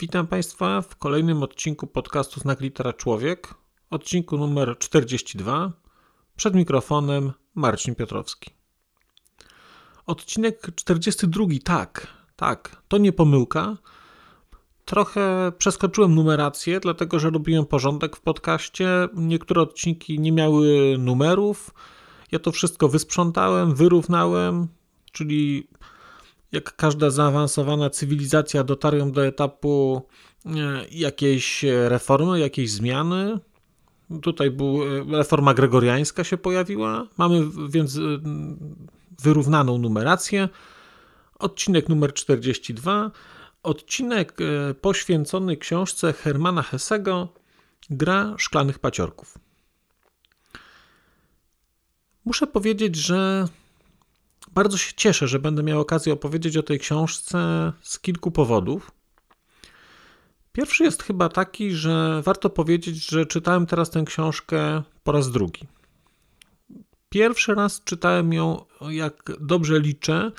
Witam Państwa w kolejnym odcinku podcastu Znak Litera Człowiek, odcinku numer 42. Przed mikrofonem Marcin Piotrowski. Odcinek 42, tak, tak, to nie pomyłka. Trochę przeskoczyłem numerację, dlatego że robiłem porządek w podcaście. Niektóre odcinki nie miały numerów. Ja to wszystko wysprzątałem, wyrównałem, czyli jak każda zaawansowana cywilizacja dotarłem do etapu e, jakiejś reformy, jakiejś zmiany. Tutaj był, e, reforma gregoriańska się pojawiła. Mamy więc e, wyrównaną numerację. Odcinek numer 42. Odcinek poświęcony książce Hermana Hessego Gra szklanych paciorków. Muszę powiedzieć, że bardzo się cieszę, że będę miał okazję opowiedzieć o tej książce z kilku powodów. Pierwszy jest chyba taki, że warto powiedzieć, że czytałem teraz tę książkę po raz drugi. Pierwszy raz czytałem ją, jak dobrze liczę,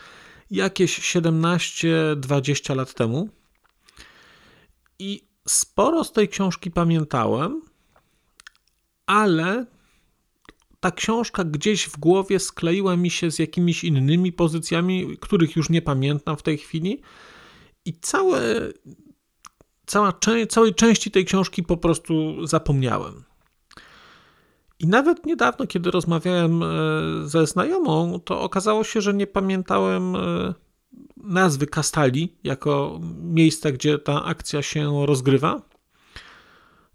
jakieś 17-20 lat temu. I sporo z tej książki pamiętałem, ale ta książka gdzieś w głowie skleiła mi się z jakimiś innymi pozycjami, których już nie pamiętam w tej chwili. I całe, cała, całej części tej książki po prostu zapomniałem. I nawet niedawno, kiedy rozmawiałem e, ze znajomą, to okazało się, że nie pamiętałem e, nazwy Kastali jako miejsca, gdzie ta akcja się rozgrywa.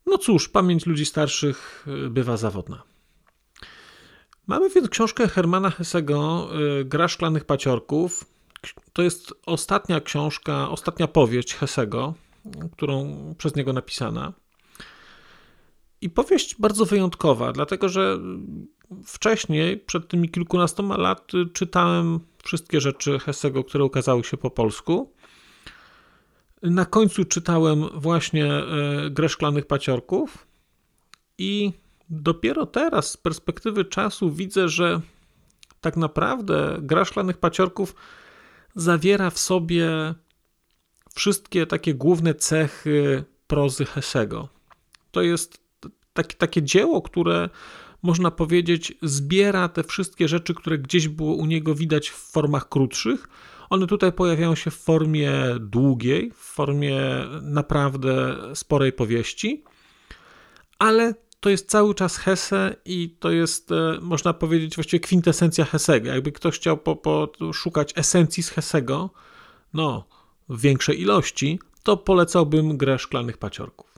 No cóż, pamięć ludzi starszych e, bywa zawodna. Mamy więc książkę Hermana Hessego y, Gra szklanych paciorków. To jest ostatnia książka, ostatnia powieść Hessego, którą przez niego napisana. I powieść bardzo wyjątkowa, dlatego że wcześniej, przed tymi kilkunastoma lat, czytałem wszystkie rzeczy Hessego, które ukazały się po polsku. Na końcu czytałem właśnie y, Grę szklanych paciorków i dopiero teraz, z perspektywy czasu, widzę, że tak naprawdę gra szklanych paciorków zawiera w sobie wszystkie takie główne cechy prozy Hessego. To jest takie, takie dzieło, które można powiedzieć zbiera te wszystkie rzeczy, które gdzieś było u niego widać w formach krótszych. One tutaj pojawiają się w formie długiej, w formie naprawdę sporej powieści, ale to jest cały czas Hesse i to jest, e, można powiedzieć, właściwie kwintesencja Hessego. Jakby ktoś chciał poszukać po, esencji z Hessego, no, w większej ilości, to polecałbym grę szklanych paciorków.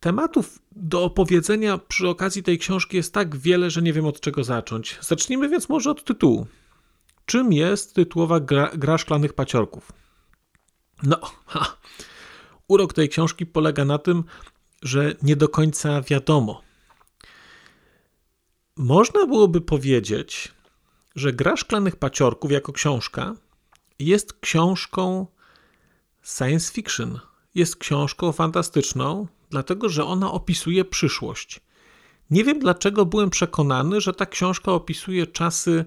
Tematów do opowiedzenia przy okazji tej książki jest tak wiele, że nie wiem od czego zacząć. Zacznijmy więc może od tytułu. Czym jest tytułowa gra, gra szklanych paciorków? No, ha. urok tej książki polega na tym, że nie do końca wiadomo. Można byłoby powiedzieć, że Gra Szklanych Paciorków jako książka jest książką science fiction. Jest książką fantastyczną, dlatego że ona opisuje przyszłość. Nie wiem dlaczego byłem przekonany, że ta książka opisuje czasy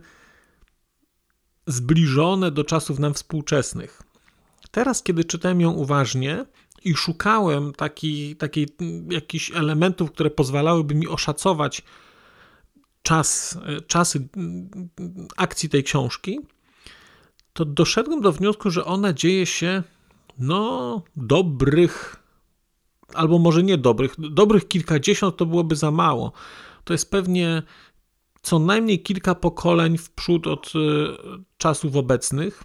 zbliżone do czasów nam współczesnych. Teraz, kiedy czytałem ją uważnie, i szukałem taki, taki, jakichś elementów, które pozwalałyby mi oszacować czas, czasy akcji tej książki, to doszedłem do wniosku, że ona dzieje się no dobrych, albo może nie dobrych, dobrych kilkadziesiąt to byłoby za mało. To jest pewnie co najmniej kilka pokoleń w przód od e, czasów obecnych.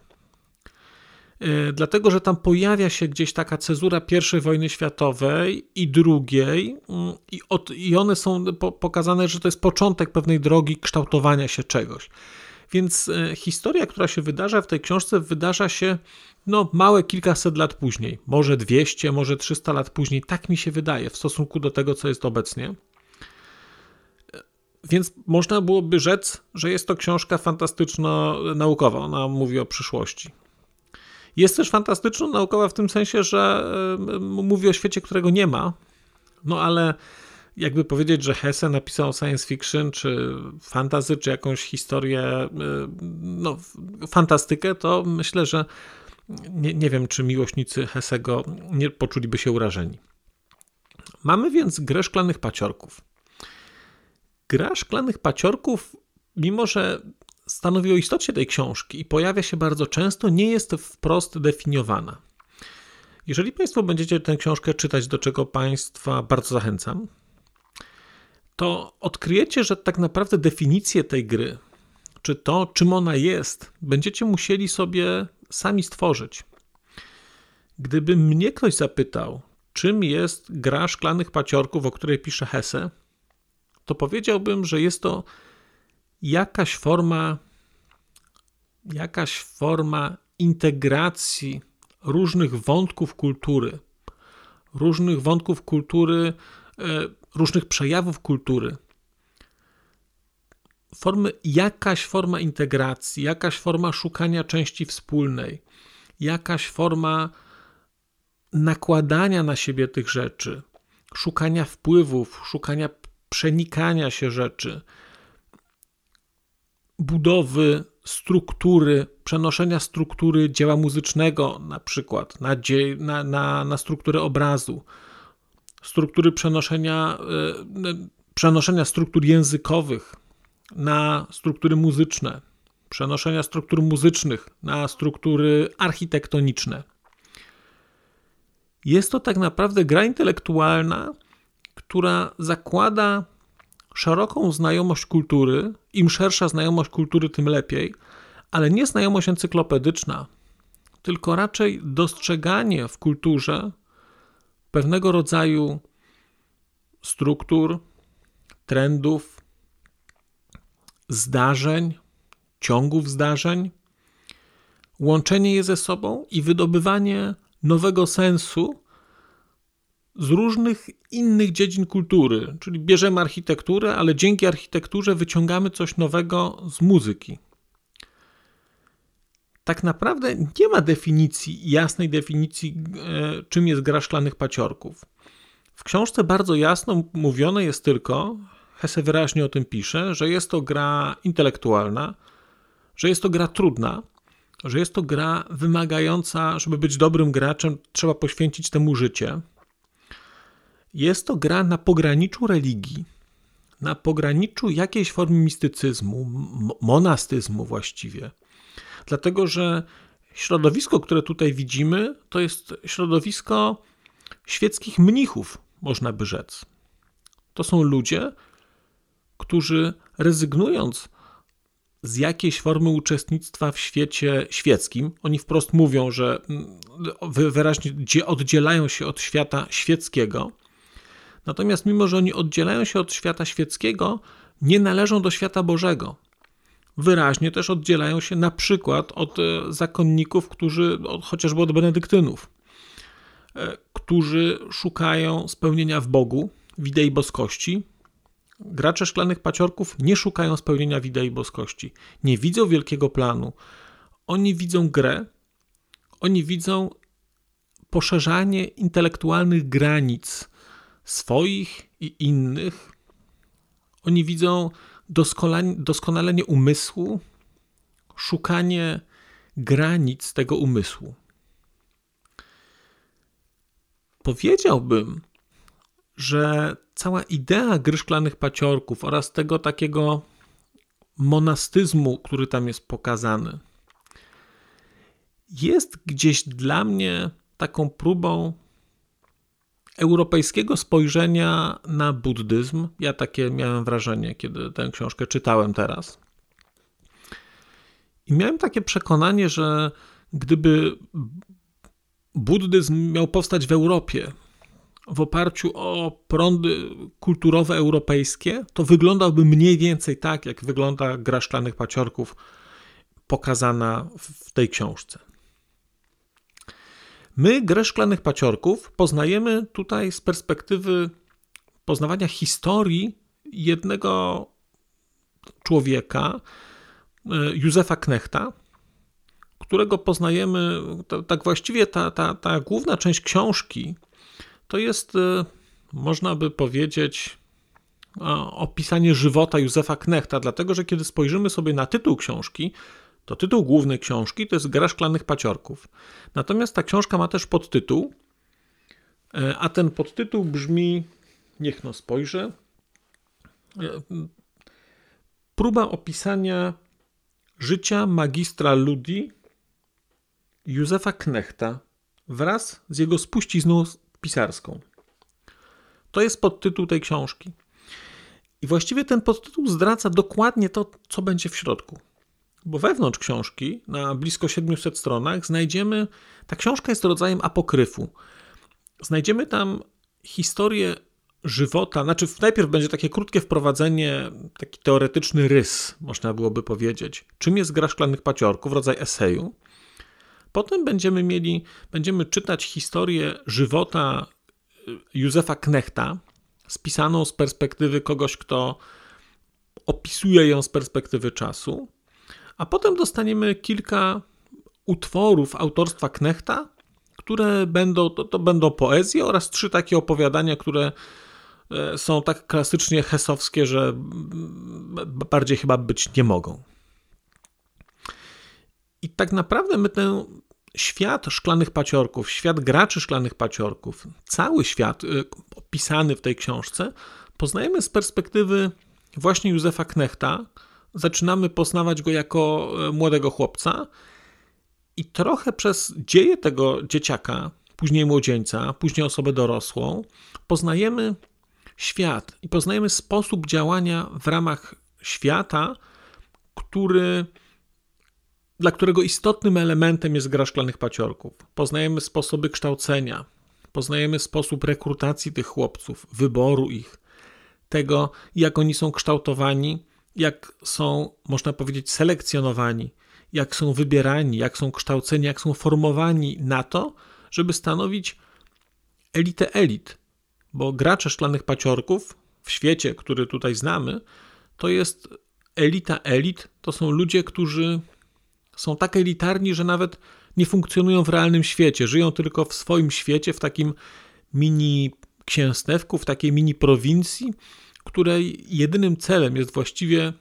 E, dlatego że tam pojawia się gdzieś taka cezura I wojny światowej i drugiej, mm, i, od, i one są po, pokazane, że to jest początek pewnej drogi kształtowania się czegoś. Więc e, historia, która się wydarza w tej książce, wydarza się no, małe kilkaset lat później, może 200, może 300 lat później. Tak mi się wydaje w stosunku do tego, co jest obecnie. Więc można byłoby rzec, że jest to książka fantastyczno-naukowa. Ona mówi o przyszłości. Jest też fantastyczno-naukowa w tym sensie, że mówi o świecie, którego nie ma, no ale jakby powiedzieć, że Hesse napisał science fiction, czy fantasy, czy jakąś historię, no, fantastykę, to myślę, że nie, nie wiem, czy miłośnicy Hessego nie poczuliby się urażeni. Mamy więc grę szklanych paciorków. Gra szklanych paciorków, mimo że stanowi o istocie tej książki i pojawia się bardzo często, nie jest wprost definiowana. Jeżeli Państwo będziecie tę książkę czytać, do czego Państwa bardzo zachęcam, to odkryjecie, że tak naprawdę definicję tej gry, czy to, czym ona jest, będziecie musieli sobie sami stworzyć. Gdyby mnie ktoś zapytał, czym jest gra szklanych paciorków, o której pisze Hesse, to powiedziałbym, że jest to jakaś forma jakaś forma integracji różnych wątków kultury, różnych wątków kultury, e, różnych przejawów kultury. Formy, jakaś forma integracji, jakaś forma szukania części wspólnej, jakaś forma nakładania na siebie tych rzeczy, szukania wpływów, szukania przenikania się rzeczy, budowy struktury, przenoszenia struktury dzieła muzycznego, na przykład na, dzie- na, na, na strukturę obrazu, struktury przenoszenia, e, przenoszenia struktur językowych na struktury muzyczne, przenoszenia struktur muzycznych na struktury architektoniczne. Jest to tak naprawdę gra intelektualna, która zakłada szeroką znajomość kultury, im szersza znajomość kultury, tym lepiej, ale nie znajomość encyklopedyczna, tylko raczej dostrzeganie w kulturze pewnego rodzaju struktur, trendów, zdarzeń, ciągów zdarzeń, łączenie je ze sobą i wydobywanie nowego sensu z różnych innych dziedzin kultury. Czyli bierzemy architekturę, ale dzięki architekturze wyciągamy coś nowego z muzyki. Tak naprawdę nie ma definicji, jasnej definicji, e, czym jest gra szklanych paciorków. W książce bardzo jasno mówione jest tylko, Hesse wyraźnie o tym pisze, że jest to gra intelektualna, że jest to gra trudna, że jest to gra wymagająca, żeby być dobrym graczem, trzeba poświęcić temu życie, jest to gra na pograniczu religii, na pograniczu jakiejś formy mistycyzmu, monastyzmu właściwie. Dlatego, że środowisko, które tutaj widzimy, to jest środowisko świeckich mnichów, można by rzec. To są ludzie, którzy rezygnując z jakiejś formy uczestnictwa w świecie świeckim, oni wprost mówią, że mm, wyraźnie oddzielają się od świata świeckiego, Natomiast mimo, że oni oddzielają się od świata świeckiego, nie należą do świata Bożego. Wyraźnie też oddzielają się na przykład od e, zakonników, którzy, chociażby od benedyktynów, e, którzy szukają spełnienia w Bogu, w idei boskości. Gracze szklanych paciorków nie szukają spełnienia w idei boskości, nie widzą wielkiego planu. Oni widzą grę, oni widzą poszerzanie intelektualnych granic swoich i innych. Oni widzą doskonalenie umysłu, szukanie granic tego umysłu. Powiedziałbym, że cała idea gry szklanych paciorków oraz tego takiego monastyzmu, który tam jest pokazany, jest gdzieś dla mnie taką próbą europejskiego spojrzenia na buddyzm. Ja takie miałem wrażenie, kiedy tę książkę czytałem teraz. I miałem takie przekonanie, że gdyby buddyzm miał powstać w Europie w oparciu o prądy kulturowe europejskie, to wyglądałby mniej więcej tak, jak wygląda gra szklanych paciorków pokazana w tej książce. My grę szklanych paciorków poznajemy tutaj z perspektywy poznawania historii jednego człowieka, e, Józefa Knechta, którego poznajemy, tak właściwie ta, ta, ta główna część książki to jest, e, można by powiedzieć, opisanie żywota Józefa Knechta, dlatego że kiedy spojrzymy sobie na tytuł książki, to tytuł główny książki to jest Gra szklanych paciorków. Natomiast ta książka ma też podtytuł, e, a ten podtytuł brzmi, niech no spojrzę, e, próba opisania życia magistra Ludi Józefa Knechta wraz z jego spuścizną pisarską. To jest podtytuł tej książki. I właściwie ten podtytuł zdradza dokładnie to, co będzie w środku. Bo wewnątrz książki, na blisko 700 stronach, znajdziemy. Ta książka jest rodzajem apokryfu. Znajdziemy tam historię żywota. Znaczy, najpierw będzie takie krótkie wprowadzenie, taki teoretyczny rys, można byłoby powiedzieć. Czym jest gra szklanych paciorków, rodzaj eseju. Potem będziemy mieli, będziemy czytać historię żywota y, Józefa Knechta, spisaną z perspektywy kogoś, kto opisuje ją z perspektywy czasu, a potem dostaniemy kilka utworów autorstwa Knechta, które będą, to, to będą poezje oraz trzy takie opowiadania, które e, są tak klasycznie hesowskie, że bardziej chyba być nie mogą. I tak naprawdę my ten świat szklanych paciorków, świat graczy szklanych paciorków, cały świat y, opisany w tej książce, poznajemy z perspektywy właśnie Józefa Knechta. Zaczynamy poznawać go jako e, młodego chłopca i trochę przez dzieje tego dzieciaka, później młodzieńca, później osobę dorosłą, poznajemy świat i poznajemy sposób działania w ramach świata, który dla którego istotnym elementem jest gra szklanych paciorków. Poznajemy sposoby kształcenia, poznajemy sposób rekrutacji tych chłopców, wyboru ich, tego, jak oni są kształtowani, jak są, można powiedzieć, selekcjonowani, jak są wybierani, jak są kształceni, jak są formowani na to, żeby stanowić elitę elit. Bo gracze szklanych paciorków w świecie, który tutaj znamy, to jest elita elit, to są ludzie, którzy są tak elitarni, że nawet nie funkcjonują w realnym świecie, żyją tylko w swoim świecie, w takim mini księstewku, w takiej mini prowincji, której jedynym celem jest właściwie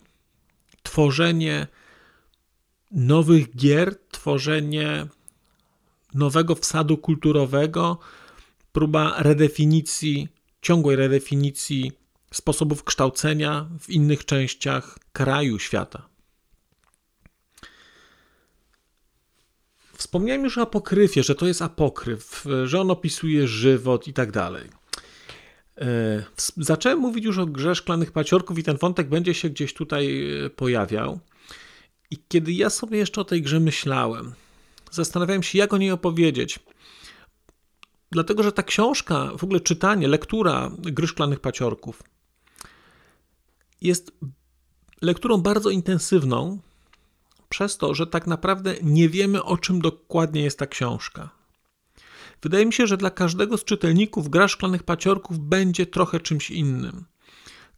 tworzenie nowych gier, tworzenie nowego wsadu kulturowego, próba redefinicji, ciągłej redefinicji sposobów kształcenia w innych częściach kraju, świata. Wspomniałem już o apokryfie, że to jest apokryf, że on opisuje żywot i tak dalej. E, zacząłem mówić już o grze szklanych paciorków i ten wątek będzie się gdzieś tutaj e, pojawiał. I kiedy ja sobie jeszcze o tej grze myślałem, zastanawiałem się, jak o niej opowiedzieć. Dlatego, że ta książka, w ogóle czytanie, lektura gry szklanych paciorków jest lekturą bardzo intensywną, przez to, że tak naprawdę nie wiemy, o czym dokładnie jest ta książka. Wydaje mi się, że dla każdego z czytelników gra szklanych paciorków będzie trochę czymś innym.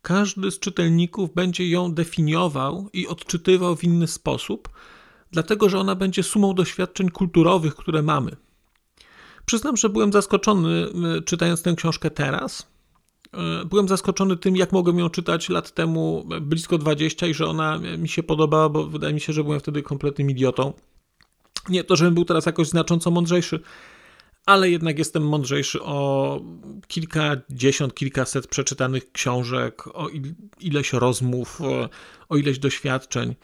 Każdy z czytelników będzie ją definiował i odczytywał w inny sposób, dlatego że ona będzie sumą doświadczeń kulturowych, które mamy. Przyznam, że byłem zaskoczony y, czytając tę książkę teraz, E, byłem zaskoczony tym, jak mogłem ją czytać lat temu, blisko 20, i że ona mi się podobała, bo wydaje mi się, że byłem wtedy kompletnym idiotą. Nie to, żebym był teraz jakoś znacząco mądrzejszy, ale jednak jestem mądrzejszy o kilkadziesiąt, kilkaset przeczytanych książek, o ileś rozmów, o ileś doświadczeń.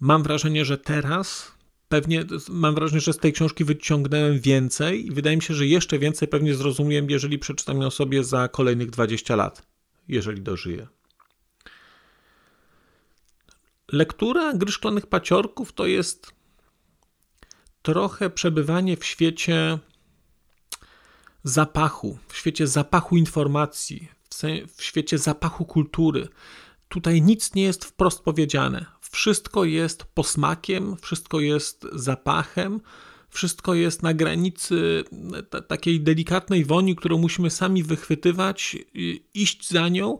Mam wrażenie, że teraz pewnie mam wrażenie, że z tej książki wyciągnąłem więcej i wydaje mi się, że jeszcze więcej pewnie zrozumiem, jeżeli przeczytam ją sobie za kolejnych 20 lat, jeżeli dożyję. Lektura Gry Szklanych Paciorków to jest trochę przebywanie w świecie zapachu, w świecie zapachu informacji, w świecie zapachu kultury. Tutaj nic nie jest wprost powiedziane. wszystko jest posmakiem, wszystko jest zapachem, wszystko jest na granicy takiej delikatnej woni, którą musimy sami wychwytywać, iść za nią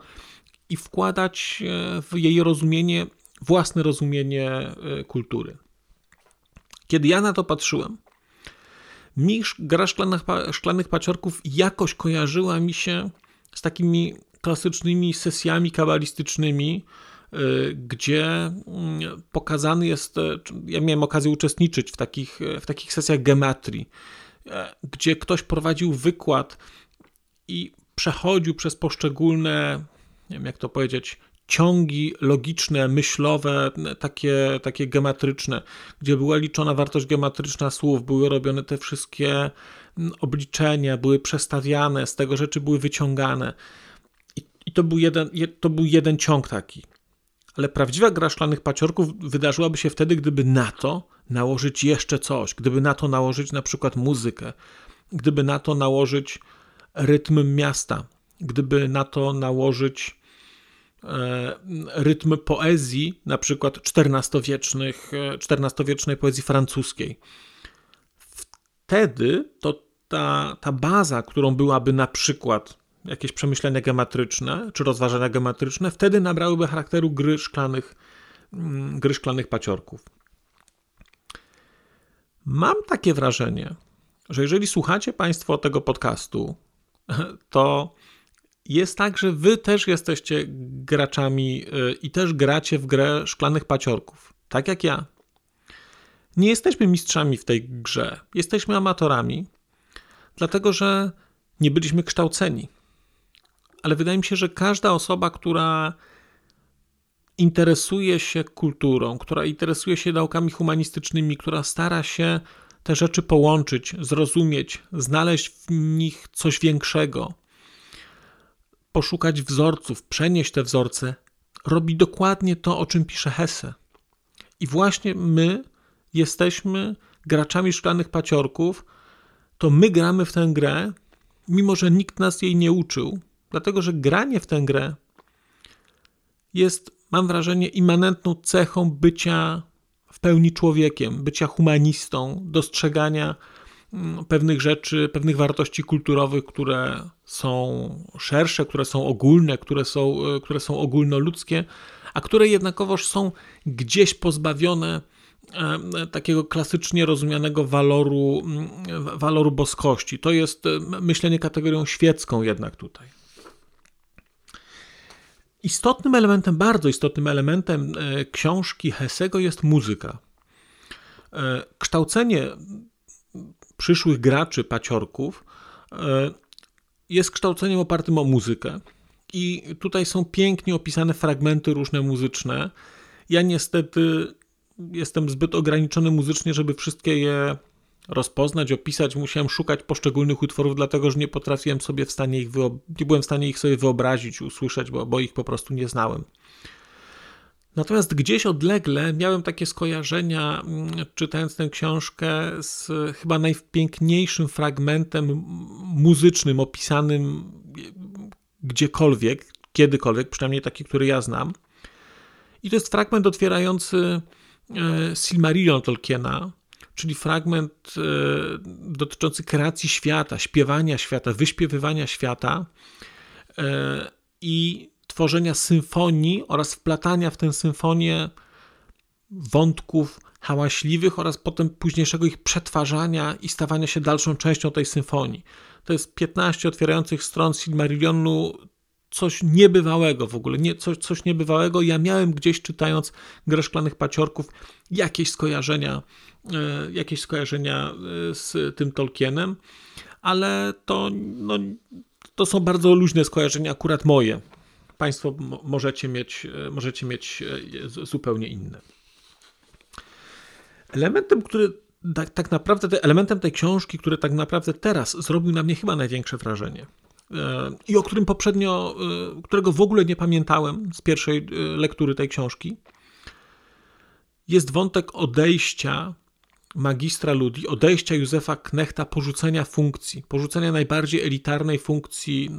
i wkładać e, w jej rozumienie, własne rozumienie e, kultury. Kiedy ja na to patrzyłem, mi gra szklanych, szklanych paciorków jakoś kojarzyła mi się z takimi klasycznymi sesjami kabalistycznymi, y, gdzie mm, pokazany jest, e, ja miałem okazję uczestniczyć w takich, e, w takich sesjach gematrii, e, gdzie ktoś prowadził wykład i przechodził przez poszczególne, nie wiem jak to powiedzieć, ciągi logiczne, myślowe, takie, takie geometryczne, gdzie była liczona wartość geometryczna słów, były robione te wszystkie mm, obliczenia, były przestawiane, z tego rzeczy były wyciągane. I, i to, był jeden, to był jeden ciąg taki. Ale prawdziwa gra szklanych paciorków wydarzyłaby się wtedy, gdyby na to nałożyć jeszcze coś, gdyby na to nałożyć na przykład muzykę, gdyby na to nałożyć rytm miasta, gdyby na to nałożyć rytm poezji, na przykład XIV-wiecznych, XIV-wiecznej poezji francuskiej. Wtedy to ta, ta baza, którą byłaby na przykład jakieś przemyślenia geometryczne czy rozważania geometryczne, wtedy nabrałyby charakteru gry szklanych, mm, gry szklanych paciorków. Mam takie wrażenie, że jeżeli słuchacie Państwo tego podcastu, to jest tak, że wy też jesteście graczami y, i też gracie w grę szklanych paciorków, tak jak ja. Nie jesteśmy mistrzami w tej grze, jesteśmy amatorami, dlatego że nie byliśmy kształceni. Ale wydaje mi się, że każda osoba, która interesuje się kulturą, która interesuje się naukami humanistycznymi, która stara się te rzeczy połączyć, zrozumieć, znaleźć w nich coś większego, poszukać wzorców, przenieść te wzorce, robi dokładnie to, o czym pisze Hesse. I właśnie my jesteśmy graczami szklanych paciorków, to my gramy w tę grę, mimo że nikt nas jej nie uczył, dlatego że granie w tę grę jest, mam wrażenie, immanentną cechą bycia w pełni człowiekiem, bycia humanistą, dostrzegania pewnych rzeczy, pewnych wartości kulturowych, które są szersze, które są ogólne, które są, e, które są ogólnoludzkie, a które jednakowoż są gdzieś pozbawione e, takiego klasycznie rozumianego waloru, mm, waloru boskości. To jest e, myślenie kategorią świecką jednak tutaj. Istotnym elementem, bardzo istotnym elementem książki Hessego jest muzyka. Kształcenie przyszłych graczy, paciorków, e, jest kształceniem opartym o muzykę. I tutaj są pięknie opisane fragmenty różne muzyczne. Ja niestety jestem zbyt ograniczony muzycznie, żeby wszystkie je rozpoznać, opisać. Musiałem szukać poszczególnych utworów, dlatego że nie potrafiłem sobie w stanie ich, nie byłem w stanie ich sobie wyobrazić, usłyszeć, bo, bo ich po prostu nie znałem. Natomiast gdzieś odlegle miałem takie skojarzenia, mm, czytając tę książkę, z chyba najpiękniejszym fragmentem muzycznym opisanym gdziekolwiek, kiedykolwiek, przynajmniej taki, który ja znam. I to jest fragment otwierający e, Silmarillion Tolkiena, czyli fragment e, dotyczący kreacji świata, śpiewania świata, wyśpiewywania świata. E, I tworzenia symfonii oraz wplatania w tę symfonię wątków hałaśliwych oraz potem późniejszego ich przetwarzania i stawania się dalszą częścią tej symfonii. To jest 15 otwierających stron Silmarillionu, coś niebywałego w ogóle, nie, coś, coś niebywałego. Ja miałem gdzieś czytając Grę Szklanych Paciorków jakieś skojarzenia, e, jakieś skojarzenia e, z tym Tolkienem, ale to, no, to są bardzo luźne skojarzenia, akurat moje. Państwo możecie mieć, e, możecie mieć e, zupełnie inne. Elementem, który tak, tak naprawdę, elementem tej książki, który tak naprawdę teraz zrobił na mnie chyba największe wrażenie e, i o którym poprzednio, którego w ogóle nie pamiętałem z pierwszej lektury tej książki, jest wątek odejścia magistra Ludi, odejścia Józefa Knechta, porzucenia funkcji, porzucenia najbardziej elitarnej funkcji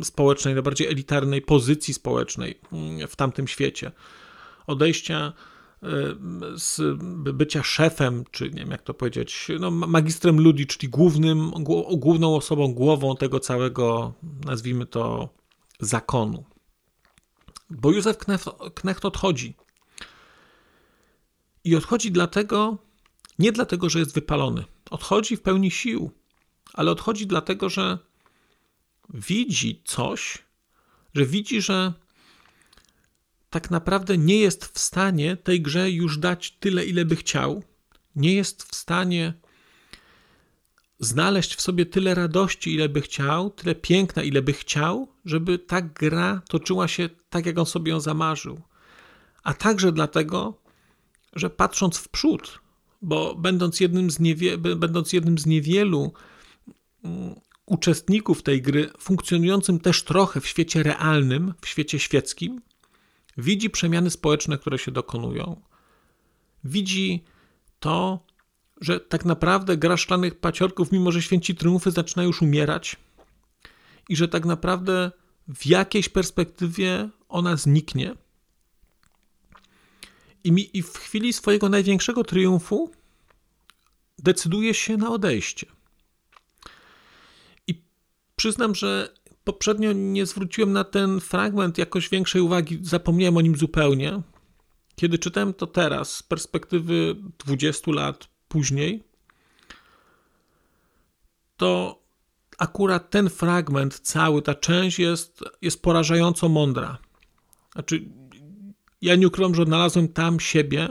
e, społecznej, najbardziej elitarnej pozycji społecznej mm, w tamtym świecie. Odejścia z bycia szefem, czy nie wiem jak to powiedzieć, no, magistrem ludzi, czyli głównym, główną osobą, głową tego całego, nazwijmy to, zakonu. Bo Józef Knecht odchodzi. I odchodzi dlatego, nie dlatego, że jest wypalony. Odchodzi w pełni sił, ale odchodzi dlatego, że widzi coś, że widzi, że tak naprawdę nie jest w stanie tej grze już dać tyle, ile by chciał. Nie jest w stanie znaleźć w sobie tyle radości, ile by chciał, tyle piękna, ile by chciał, żeby ta gra toczyła się tak, jak on sobie ją zamarzył. A także dlatego, że patrząc w przód, bo będąc jednym z, niewie, będąc jednym z niewielu mm, uczestników tej gry, funkcjonującym też trochę w świecie realnym, w świecie świeckim, widzi przemiany społeczne, które się dokonują. Widzi to, że tak naprawdę gra szklanych paciorków, mimo że święci triumfy zaczyna już umierać i że tak naprawdę w jakiejś perspektywie ona zniknie. I, mi, I w chwili swojego największego triumfu decyduje się na odejście. I przyznam, że poprzednio nie zwróciłem na ten fragment jakoś większej uwagi, zapomniałem o nim zupełnie. Kiedy czytałem to teraz, z perspektywy 20 lat później, to akurat ten fragment, cały, ta część jest, jest porażająco mądra. Znaczy, ja nie ukrywam, że odnalazłem tam siebie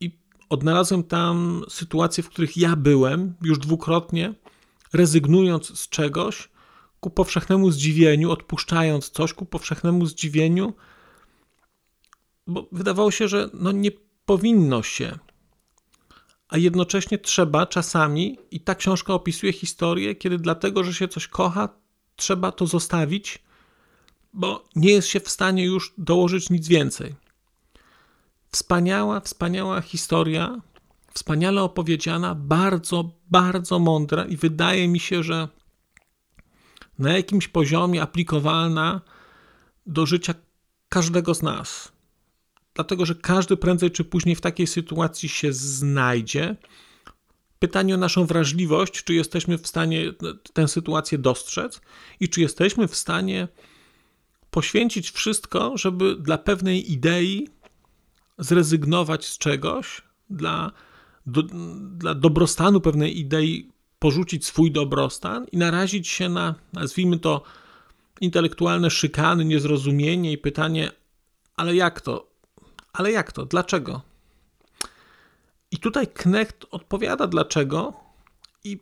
i odnalazłem tam sytuacje, w których ja byłem już dwukrotnie, rezygnując z czegoś ku powszechnemu zdziwieniu, odpuszczając coś ku powszechnemu zdziwieniu, bo wydawało się, że no nie powinno się. A jednocześnie trzeba czasami, i ta książka opisuje historię, kiedy dlatego, że się coś kocha, trzeba to zostawić, bo nie jest się w stanie już dołożyć nic więcej. Wspaniała, wspaniała historia, wspaniale opowiedziana, bardzo, bardzo mądra, i wydaje mi się, że na jakimś poziomie aplikowalna do życia każdego z nas. Dlatego, że każdy prędzej czy później w takiej sytuacji się znajdzie. Pytanie o naszą wrażliwość, czy jesteśmy w stanie tę sytuację dostrzec i czy jesteśmy w stanie poświęcić wszystko, żeby dla pewnej idei zrezygnować z czegoś, dla, do, dla dobrostanu pewnej idei porzucić swój dobrostan i narazić się na, nazwijmy to, intelektualne szykany, niezrozumienie i pytanie, ale jak to? Ale jak to? Dlaczego? I tutaj Knecht odpowiada dlaczego i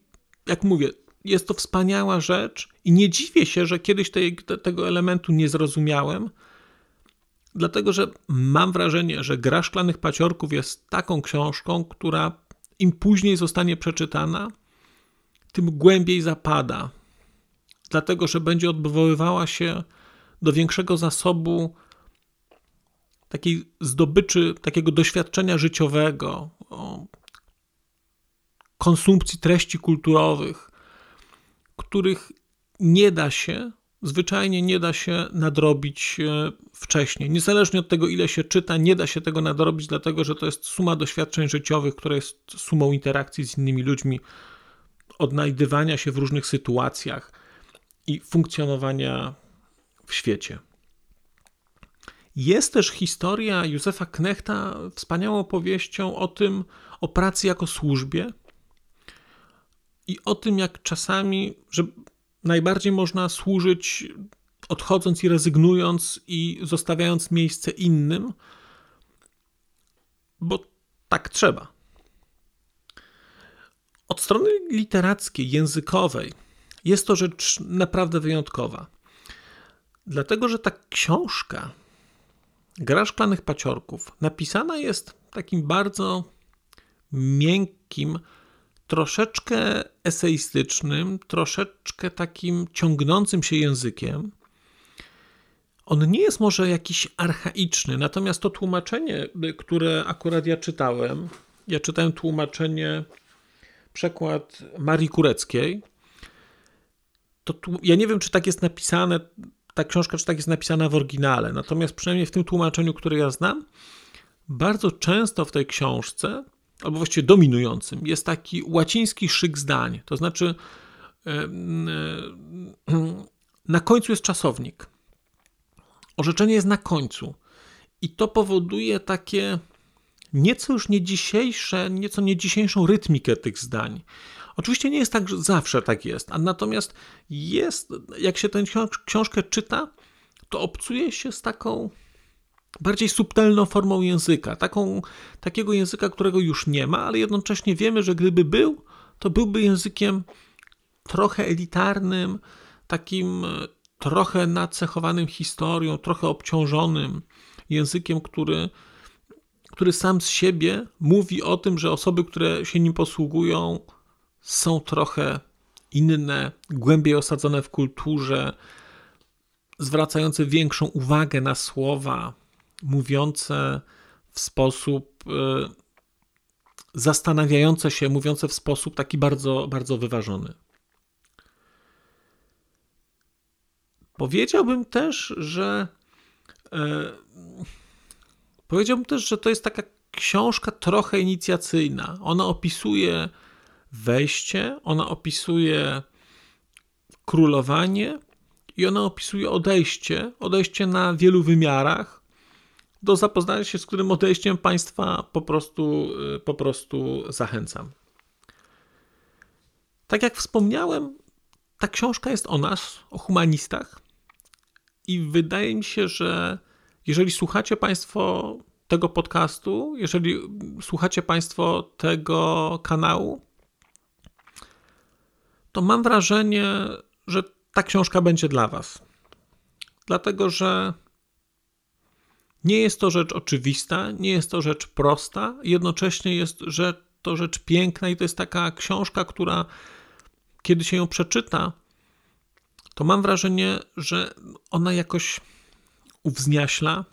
jak mówię, jest to wspaniała rzecz i nie dziwię się, że kiedyś te, te, tego elementu nie zrozumiałem, dlatego że mam wrażenie, że Gra Szklanych Paciorków jest taką książką, która im później zostanie przeczytana, tym głębiej zapada, dlatego że będzie odwoływała się do większego zasobu takiej zdobyczy, takiego doświadczenia życiowego, konsumpcji treści kulturowych, których nie da się, zwyczajnie nie da się nadrobić e, wcześniej. Niezależnie od tego, ile się czyta, nie da się tego nadrobić, dlatego że to jest suma doświadczeń życiowych, która jest sumą interakcji z innymi ludźmi, odnajdywania się w różnych sytuacjach i funkcjonowania w świecie. Jest też historia Józefa Knechta wspaniałą opowieścią o tym, o pracy jako służbie i o tym, jak czasami, że najbardziej można służyć odchodząc i rezygnując i zostawiając miejsce innym, bo tak trzeba. Od strony literackiej, językowej jest to rzecz naprawdę wyjątkowa. Dlatego, że ta książka Gra Szklanych Paciorków napisana jest takim bardzo miękkim, troszeczkę eseistycznym, troszeczkę takim ciągnącym się językiem. On nie jest może jakiś archaiczny, natomiast to tłumaczenie, które akurat ja czytałem, ja czytałem tłumaczenie przekład Marii Kureckiej, to tu, ja nie wiem, czy tak jest napisane, ta książka, czy tak jest napisana w oryginale, natomiast przynajmniej w tym tłumaczeniu, które ja znam, bardzo często w tej książce, albo właściwie dominującym, jest taki łaciński szyk zdań. To znaczy, na końcu jest czasownik. Orzeczenie jest na końcu. I to powoduje takie nieco już nie dzisiejsze, nieco nie dzisiejszą rytmikę tych zdań. Oczywiście nie jest tak, że zawsze tak jest, a natomiast jest, jak się tę książkę czyta, to obcuje się z taką bardziej subtelną formą języka, taką, takiego języka, którego już nie ma, ale jednocześnie wiemy, że gdyby był, to byłby językiem trochę elitarnym, takim e, trochę nacechowanym historią, trochę obciążonym językiem, który, który sam z siebie mówi o tym, że osoby, które się nim posługują, są trochę inne, głębiej osadzone w kulturze, zwracające większą uwagę na słowa, mówiące w sposób e, zastanawiające się, mówiące w sposób taki bardzo, bardzo wyważony. Powiedziałbym też, że e, powiedziałbym też, że to jest taka książka trochę inicjacyjna. Ona opisuje wejście, ona opisuje królowanie i ona opisuje odejście, odejście na wielu wymiarach, do zapoznania się z którym odejściem Państwa po prostu, y, po prostu zachęcam. Tak jak wspomniałem, ta książka jest o nas, o humanistach, i wydaje mi się, że jeżeli słuchacie Państwo tego podcastu, jeżeli słuchacie Państwo tego kanału, to mam wrażenie, że ta książka będzie dla Was. Dlatego, że nie jest to rzecz oczywista, nie jest to rzecz prosta, jednocześnie jest rzecz, to rzecz piękna i to jest taka książka, która kiedy się ją przeczyta, to mam wrażenie, że ona jakoś uwzniaśla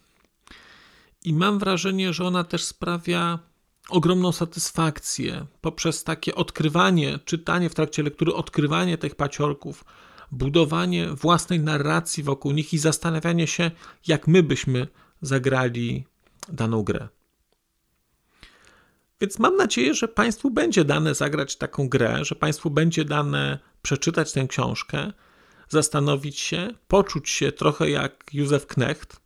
i mam wrażenie, że ona też sprawia ogromną satysfakcję poprzez takie odkrywanie, czytanie w trakcie lektury, odkrywanie tych paciorków, budowanie własnej narracji wokół nich i zastanawianie się, jak my byśmy zagrali daną grę. Więc mam nadzieję, że Państwu będzie dane zagrać taką grę, że Państwu będzie dane przeczytać tę książkę, zastanowić się, poczuć się trochę jak Józef Knecht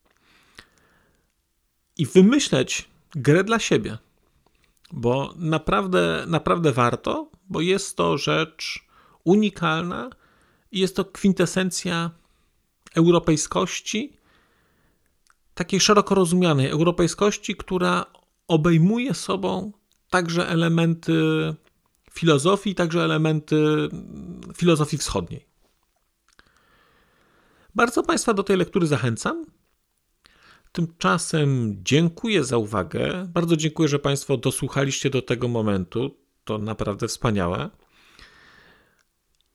i wymyśleć grę dla siebie. Bo naprawdę, naprawdę warto, bo jest to rzecz unikalna i jest to kwintesencja europejskości, takiej szeroko rozumianej europejskości, która obejmuje sobą także elementy filozofii, także elementy filozofii wschodniej. Bardzo Państwa do tej lektury zachęcam. Tymczasem dziękuję za uwagę. Bardzo dziękuję, że Państwo dosłuchaliście do tego momentu. To naprawdę wspaniałe.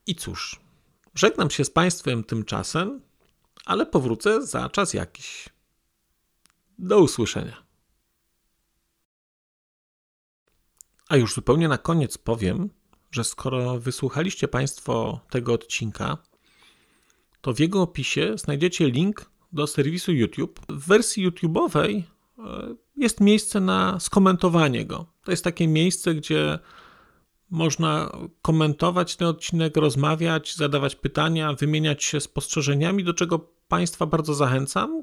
I cóż, żegnam się z Państwem tymczasem, ale powrócę za czas jakiś. Do usłyszenia. A już zupełnie na koniec powiem, że skoro wysłuchaliście Państwo tego odcinka, to w jego opisie znajdziecie link do serwisu YouTube. W wersji YouTube'owej e, jest miejsce na skomentowanie go. To jest takie miejsce, gdzie można komentować ten odcinek, rozmawiać, zadawać pytania, wymieniać się spostrzeżeniami, do czego Państwa bardzo zachęcam,